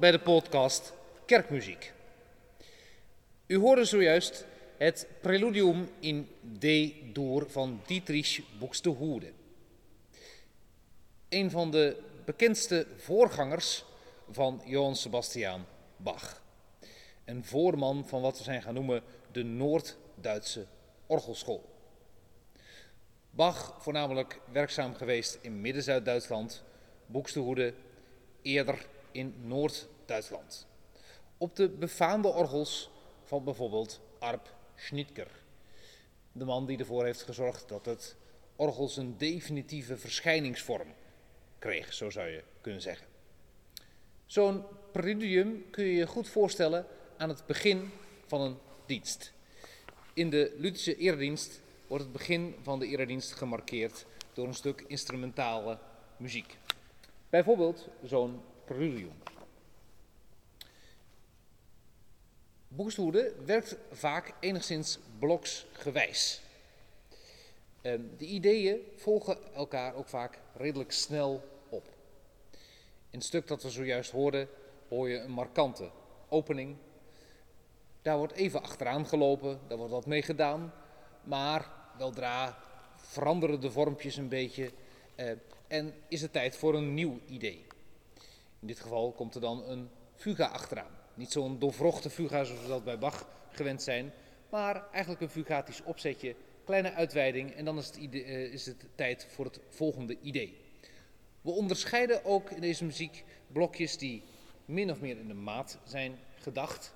bij de podcast Kerkmuziek. U hoorde zojuist het preludium in D-door van Dietrich Buxtehude. Een van de bekendste voorgangers van Johann Sebastian Bach. Een voorman van wat we zijn gaan noemen de Noord-Duitse orgelschool. Bach voornamelijk werkzaam geweest in Midden-Zuid-Duitsland, Buxtehude, eerder in Noord-Duitsland. Op de befaamde orgels van bijvoorbeeld Arp Schnitger. De man die ervoor heeft gezorgd dat het orgel zijn definitieve verschijningsvorm kreeg, zo zou je kunnen zeggen. Zo'n preludium kun je je goed voorstellen aan het begin van een dienst. In de Lutherse eredienst wordt het begin van de eredienst gemarkeerd door een stuk instrumentale muziek. Bijvoorbeeld zo'n Boekswoede werkt vaak enigszins bloksgewijs. Ehm, de ideeën volgen elkaar ook vaak redelijk snel op. In het stuk dat we zojuist hoorden, hoor je een markante opening. Daar wordt even achteraan gelopen, daar wordt wat mee gedaan, maar weldra veranderen de vormpjes een beetje eh, en is het tijd voor een nieuw idee. In dit geval komt er dan een fuga achteraan. Niet zo'n doorvrochte fuga zoals we dat bij Bach gewend zijn, maar eigenlijk een fugatisch opzetje, kleine uitweiding en dan is het, eh, is het tijd voor het volgende idee. We onderscheiden ook in deze muziek blokjes die min of meer in de maat zijn gedacht,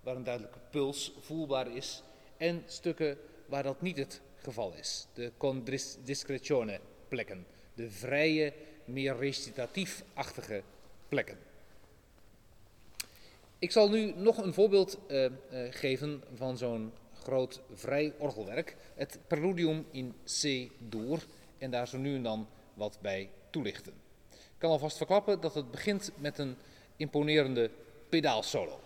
waar een duidelijke puls voelbaar is, en stukken waar dat niet het geval is. De con discretione plekken, de vrije, meer recitatief-achtige plekken. Ik zal nu nog een voorbeeld uh, uh, geven van zo'n groot vrij orgelwerk, het Preludium in C-dur, en daar zo nu en dan wat bij toelichten. Ik kan alvast verklappen dat het begint met een imponerende pedaalsolo.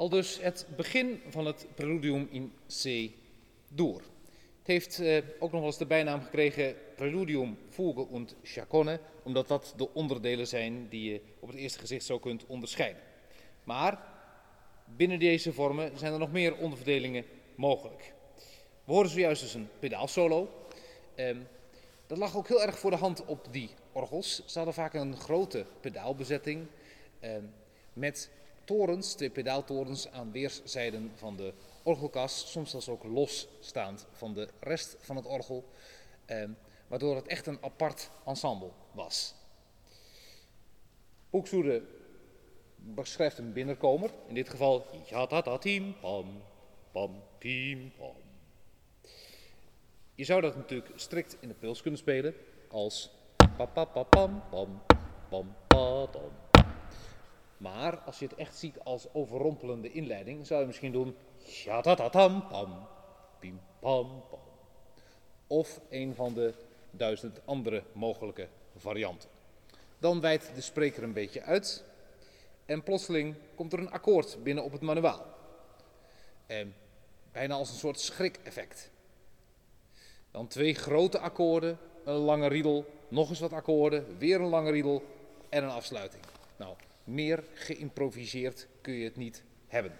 Al dus het begin van het preludium in C door. Het heeft eh, ook nog wel eens de bijnaam gekregen Preludium, Fuge und Chaconne, omdat dat de onderdelen zijn die je op het eerste gezicht zo kunt onderscheiden. Maar binnen deze vormen zijn er nog meer onderverdelingen mogelijk. We horen zojuist dus een pedaalsolo. Eh, dat lag ook heel erg voor de hand op die orgels. Ze hadden vaak een grote pedaalbezetting eh, met torens, twee pedaaltorens aan weerszijden van de orgelkas, soms zelfs ook losstaand van de rest van het orgel, eh, waardoor het echt een apart ensemble was. Boeksoede beschrijft een binnenkomer, in dit geval ja-ta-ta-team, pam, pam, pim, pam. Je zou dat natuurlijk strikt in de puls kunnen spelen als pa pa pa pam pam pam pa pam. Maar als je het echt ziet als overrompelende inleiding, zou je misschien doen shatatatam pam, pim pam pam. Of een van de duizend andere mogelijke varianten. Dan wijdt de spreker een beetje uit en plotseling komt er een akkoord binnen op het manuaal. En bijna als een soort schrik-effect. Dan twee grote akkoorden, een lange riedel, nog eens wat akkoorden, weer een lange riedel en een afsluiting. Nou, meer geïmproviseerd kun je het niet hebben.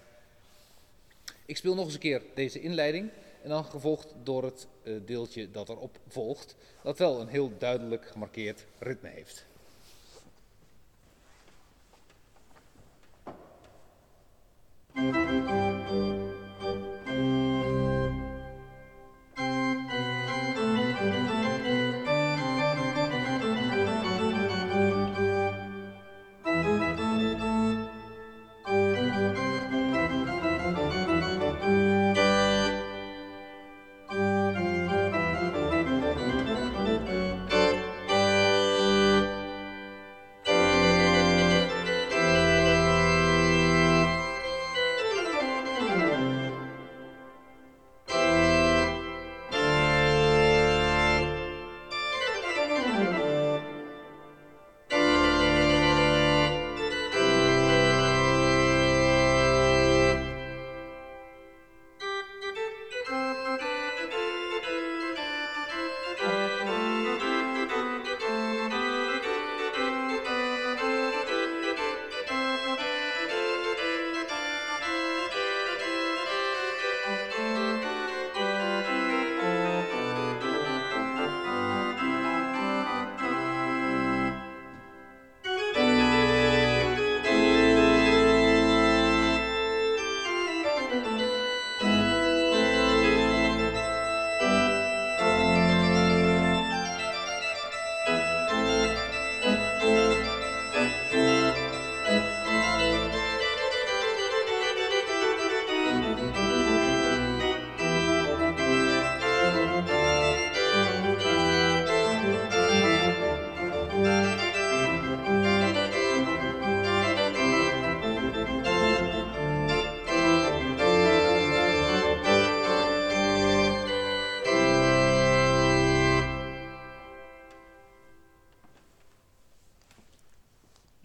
Ik speel nog eens een keer deze inleiding en dan gevolgd door het eh, deeltje dat erop volgt, dat wel een heel duidelijk gemarkeerd ritme heeft.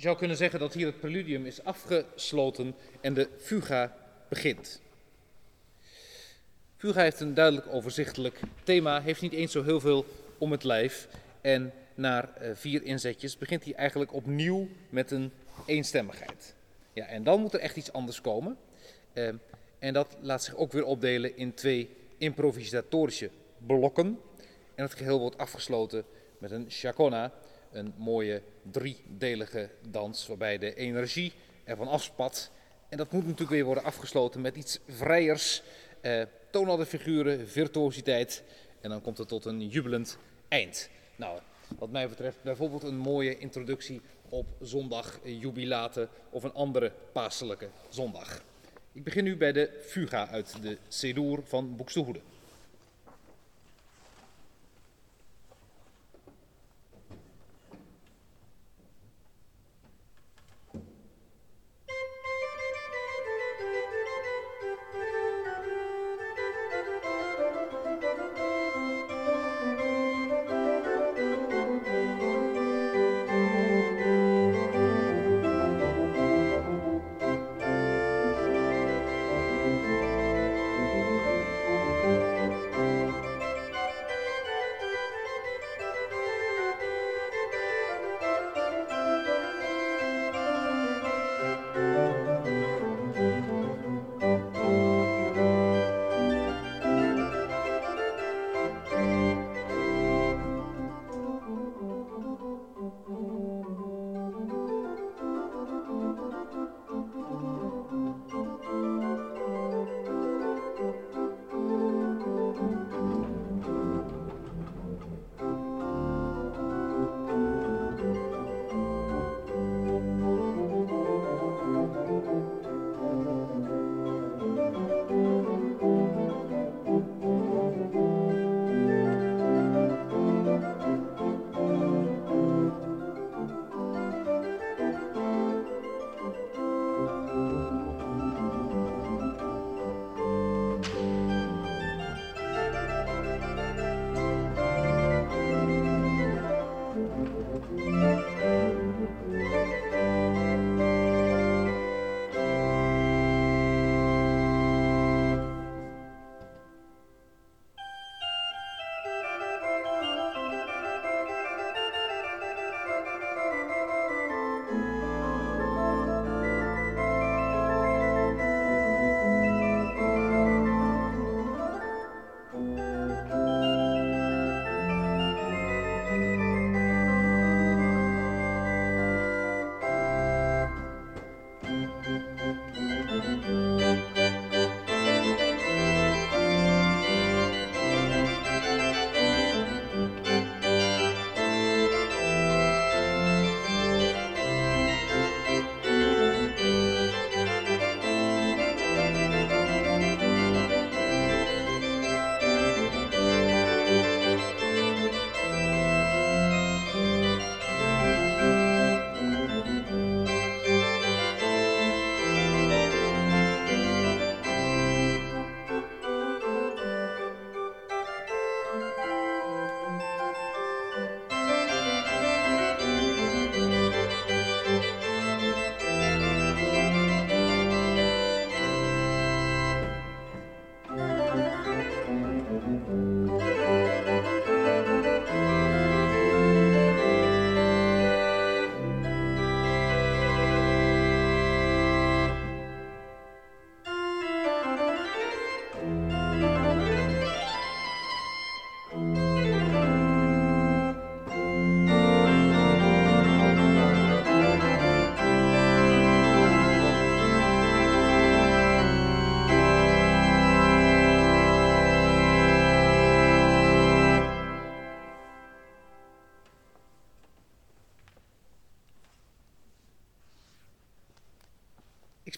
Zou kunnen zeggen dat hier het preludium is afgesloten en de fuga begint. Fuga heeft een duidelijk overzichtelijk thema, heeft niet eens zo heel veel om het lijf. En na uh, vier inzetjes begint hij eigenlijk opnieuw met een eenstemmigheid. Ja, en dan moet er echt iets anders komen. Uh, en dat laat zich ook weer opdelen in twee improvisatorische blokken. En het geheel wordt afgesloten met een chacona, een mooie driedelige dans waarbij de energie ervan afspat. En dat moet natuurlijk weer worden afgesloten met iets vrijers, eh, toonladde figuren, virtuositeit. En dan komt het tot een jubelend eind. Nou, wat mij betreft bijvoorbeeld een mooie introductie op zondag jubilate of een andere paaselijke zondag. Ik begin nu bij de fuga uit de Sedour van Boekstehoede.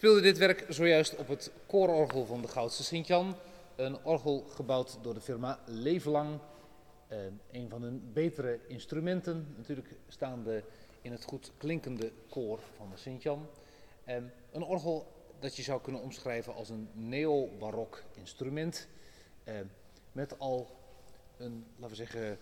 Speelde dit werk zojuist op het koororgel van de Goudse Sint-Jan. Een orgel gebouwd door de firma Leeflang. Eh, een van hun betere instrumenten, natuurlijk staande in het goed klinkende koor van de Sint-Jan. Eh, een orgel dat je zou kunnen omschrijven als een neo-barok instrument. Eh, met al een, laten we zeggen,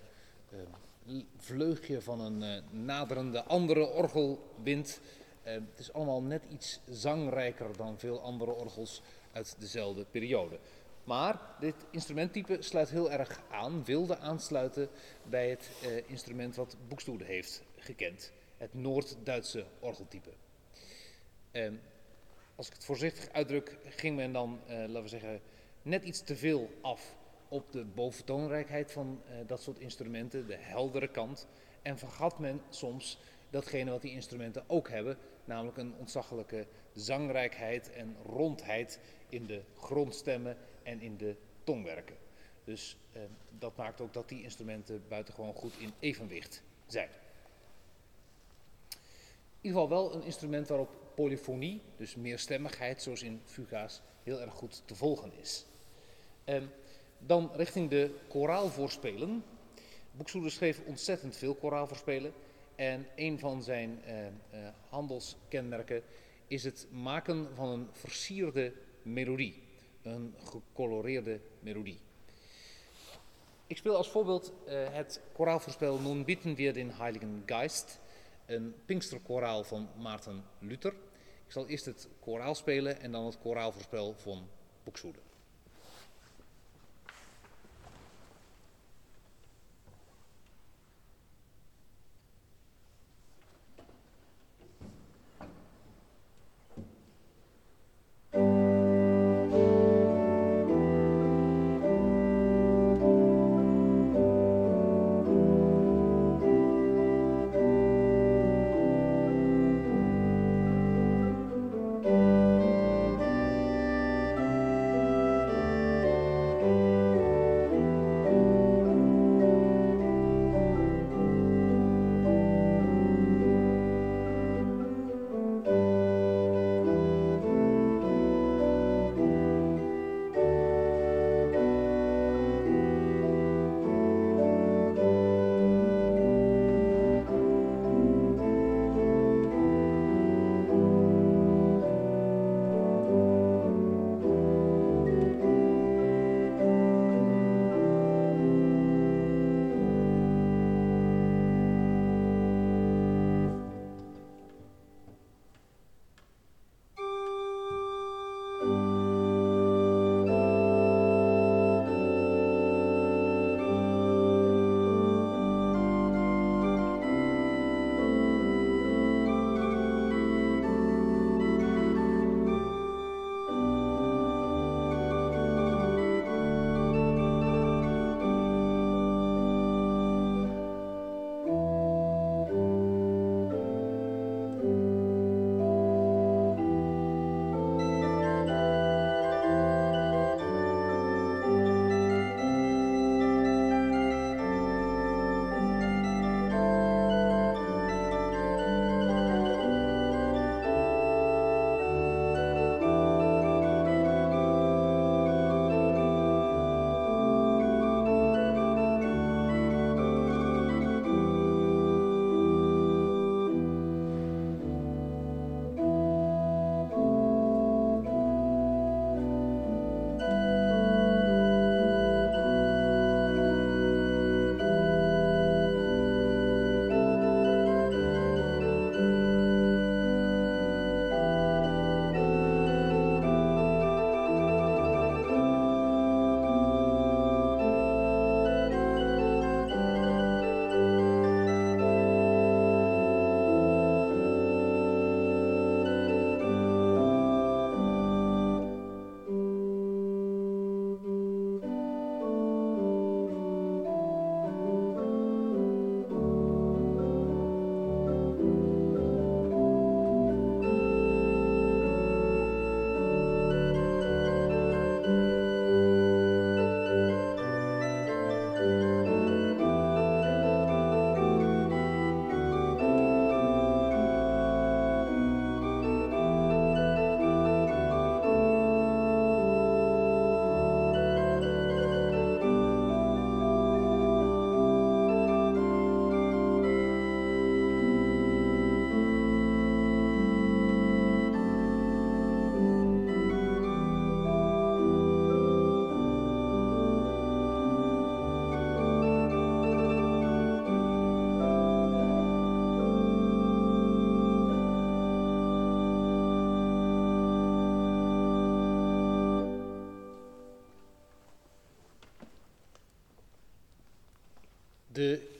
vleugje van een eh, naderende andere orgelwind. Uh, het is allemaal net iets zangrijker dan veel andere orgels uit dezelfde periode. Maar dit instrumenttype sluit heel erg aan, wilde aansluiten bij het uh, instrument wat Boekstoede heeft gekend. Het Noord-Duitse orgeltype. Uh, als ik het voorzichtig uitdruk, ging men dan, uh, laten we zeggen, net iets te veel af op de boventoonrijkheid van dat soort instrumenten, de heldere kant. En vergat men soms datgene wat die instrumenten ook hebben, namelijk een ontzaglijke zangrijkheid en rondheid in de grondstemmen en in de tongwerken. Dus eh, dat maakt ook dat die instrumenten buitengewoon goed in evenwicht zijn. In ieder geval wel een instrument waarop polyfonie, dus meerstemmigheid, zoals in fuga's, heel erg goed te volgen is. Eh, dan richting de koraalvoorspelen. Boeksoeder schreef ontzettend veel koraalvoorspelen. En een van zijn eh, eh, handelskenmerken is het maken van een versierde melodie een gecoloreerde melodie. Ik speel als voorbeeld uh, het koraalvoorspel Nun bitten wir den Heiligen Geist, een Pinksterkoraal van Maarten Luther. Ik zal eerst het koraal spelen en dan het koraalvoorspel van Boeksoede.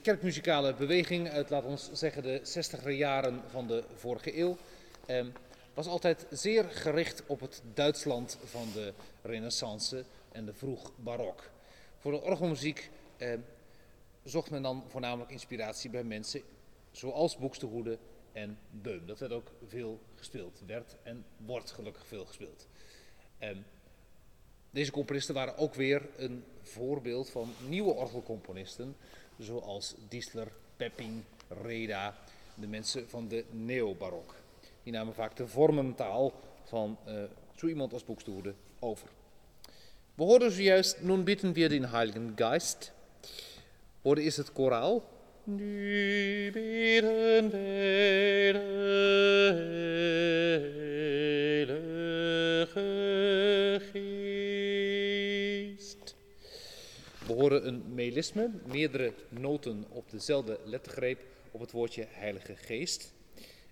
Kerkmuzikale beweging uit, laten we zeggen, de 60er jaren van de vorige eeuw eh, was altijd zeer gericht op het Duitsland van de Renaissance en de vroeg barok. Voor de orgelmuziek eh, zocht men dan voornamelijk inspiratie bij mensen zoals Boekstehoede en Beum. Dat werd ook veel gespeeld, werd en wordt gelukkig veel gespeeld. Eh, deze componisten waren ook weer een voorbeeld van nieuwe orgelcomponisten, zoals Diesler, Pepping, Reda, de mensen van de neobarok. Die namen vaak de vormentaal van uh, zo iemand als Buxtehude over. We hoorden zojuist, nun bitten wir den Heiligen Geist. Hoorde is het koraal. Nu bidden horen een melisme, meerdere noten op dezelfde lettergreep op het woordje Heilige Geest.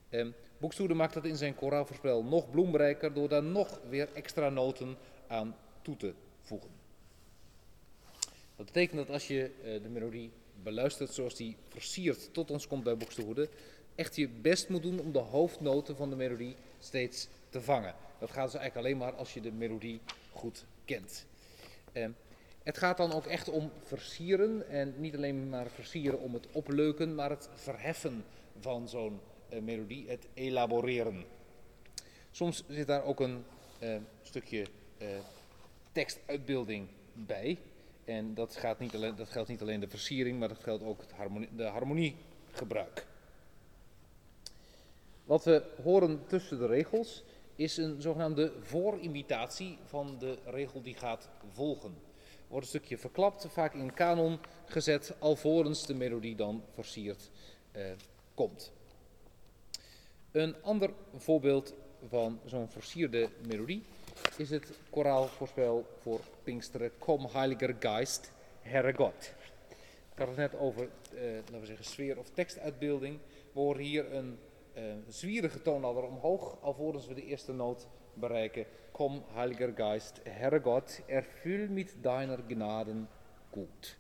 Eh, Boekstoede maakt dat in zijn koraalvoorspel nog bloemrijker door daar nog weer extra noten aan toe te voegen. Dat betekent dat als je eh, de melodie beluistert zoals die versierd tot ons komt bij Boekstoede, echt je best moet doen om de hoofdnoten van de melodie steeds te vangen. Dat gaat dus eigenlijk alleen maar als je de melodie goed kent. Eh, het gaat dan ook echt om versieren en niet alleen maar versieren om het opleuken, maar het verheffen van zo'n uh, melodie, het elaboreren. Soms zit daar ook een uh, stukje uh, tekstuitbeelding bij. En dat, gaat niet alleen, dat geldt niet alleen de versiering, maar dat geldt ook het harmonie, de harmoniegebruik. Wat we horen tussen de regels is een zogenaamde voorimitatie van de regel die gaat volgen wordt een stukje verklapt, vaak in kanon gezet, alvorens de melodie dan versierd eh, komt. Een ander voorbeeld van zo'n versierde melodie is het koraalvoorspel voor Pinksteren Kom Heiliger Geist, Herre God. Ik had het net over, eh, laten we zeggen, sfeer of tekstuitbeelding. We horen hier een uh, zwierige toonladder omhoog, alvorens we de eerste noot bereiken. Komm, Heiliger Geist, Herr Gott, erfüll mit deiner Gnaden gut.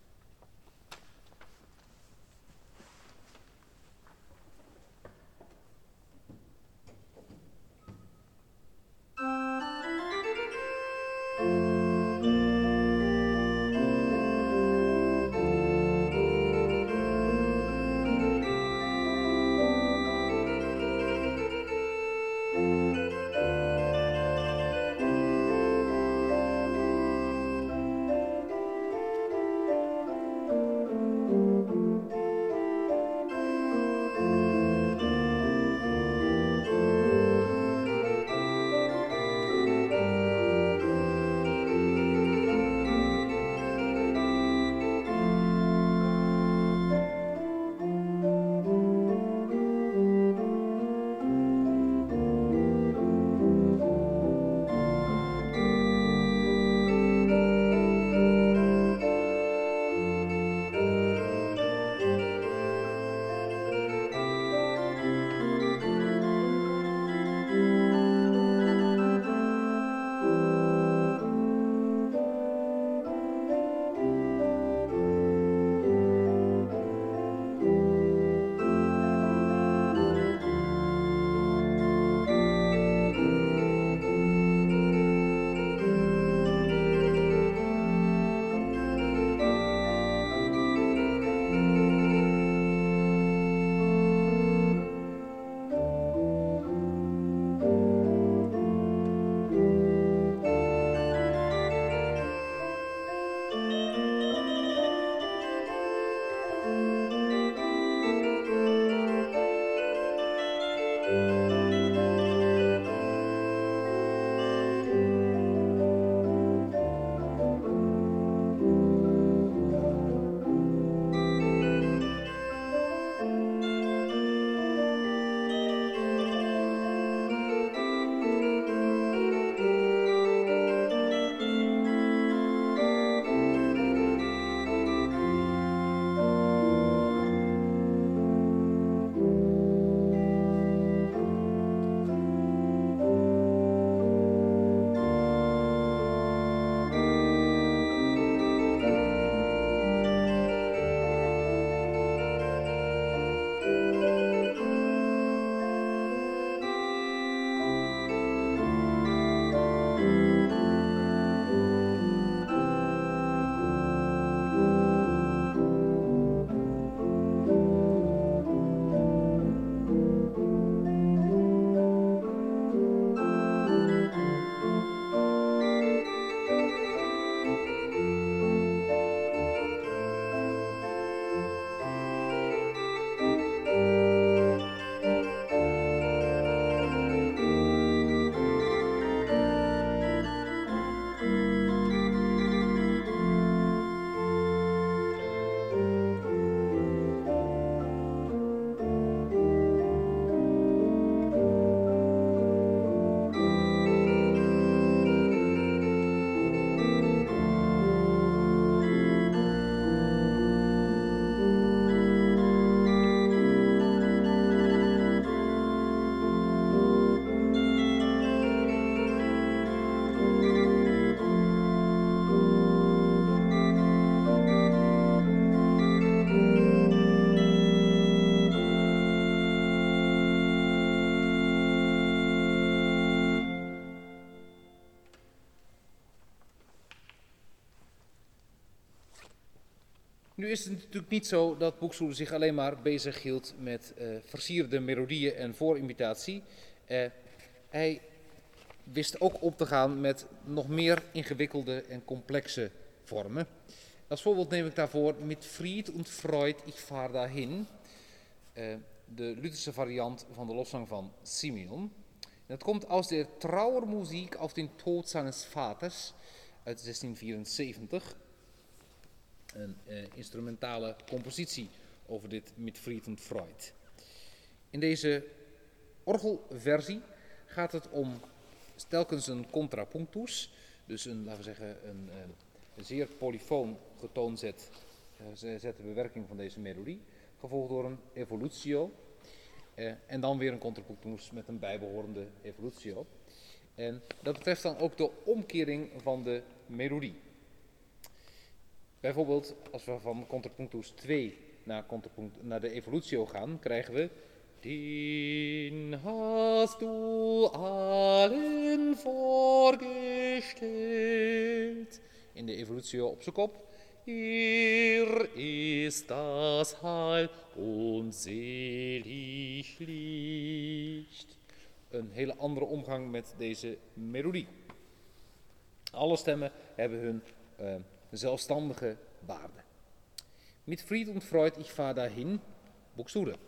Nu is het natuurlijk niet zo dat Boekstoelen zich alleen maar bezig hield met uh, versierde melodieën en voorimitatie. Uh, hij wist ook op te gaan met nog meer ingewikkelde en complexe vormen. Als voorbeeld neem ik daarvoor Mit Fried und Freud, ich fahr dahin. Uh, de Lutherse variant van de loszang van Simeon. Dat komt aus der Trauermusik auf den Tod seines Vaters uit 1674. Een uh, instrumentale compositie over dit mit Fried und Freud. In deze orgelversie gaat het om telkens een contrapunctus, dus een, laten we zeggen, een, eh, een zeer polyfoon getoonzet uh, zette bewerking van deze melodie, gevolgd door een evolutio, en dan weer een contrapunctus met een bijbehorende evolutio. En dat betreft dan ook de omkering van de melodie. Bijvoorbeeld, als we van contrapunctus 2 naar, naar de evolutio gaan, krijgen we Den hast du allen vorgestellt. In de evolutie op zijn kop. Hier ist das Heil selig Licht. Een hele andere omgang met deze melodie. Alle stemmen hebben hun uh, zelfstandige waarde. Mit Fried und Freud, ich fahr dahin, Buxtehude.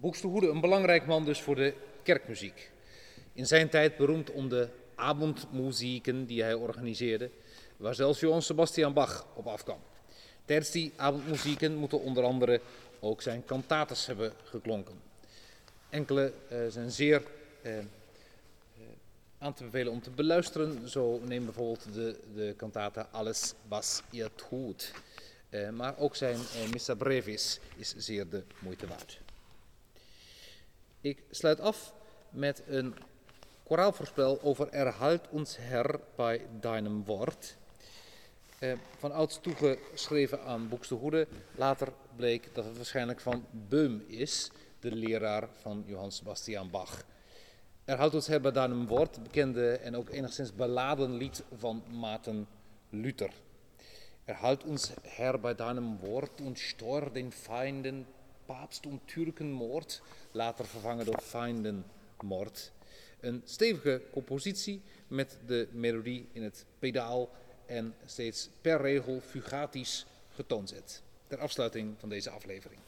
Buxtehude een belangrijk man dus voor de kerkmuziek. In zijn tijd beroemd om de avondmuzieken die hij organiseerde, waar zelfs Johann Sebastian Bach op afkwam. Tijdens die avondmuzieken moeten onder andere ook zijn kantates hebben geklonken. Enkele uh, zijn zeer uh, aan te bevelen om te beluisteren. Zo neem bijvoorbeeld de, de cantata Alles was ihr. Uh, maar ook zijn Missa Brevis is zeer de moeite waard. Ik sluit af met een koraalvoorspel over Erhalt ons Herr bij deinem Wort. Eh, van ouds toegeschreven aan Boekstegoede. Later bleek dat het waarschijnlijk van Beum is, de leraar van Johann Sebastian Bach. Erhalt ons Herr bij deinem Wort, bekende en ook enigszins beladen lied van Maarten Luther. Erhalt ons Herr bij deinem Wort und stor den Feinden Papst und Türkenmoord, later vervangen door Feindenmoord. Een stevige compositie met de melodie in het pedaal en steeds per regel fugatisch getoond zet. Ter afsluiting van deze aflevering.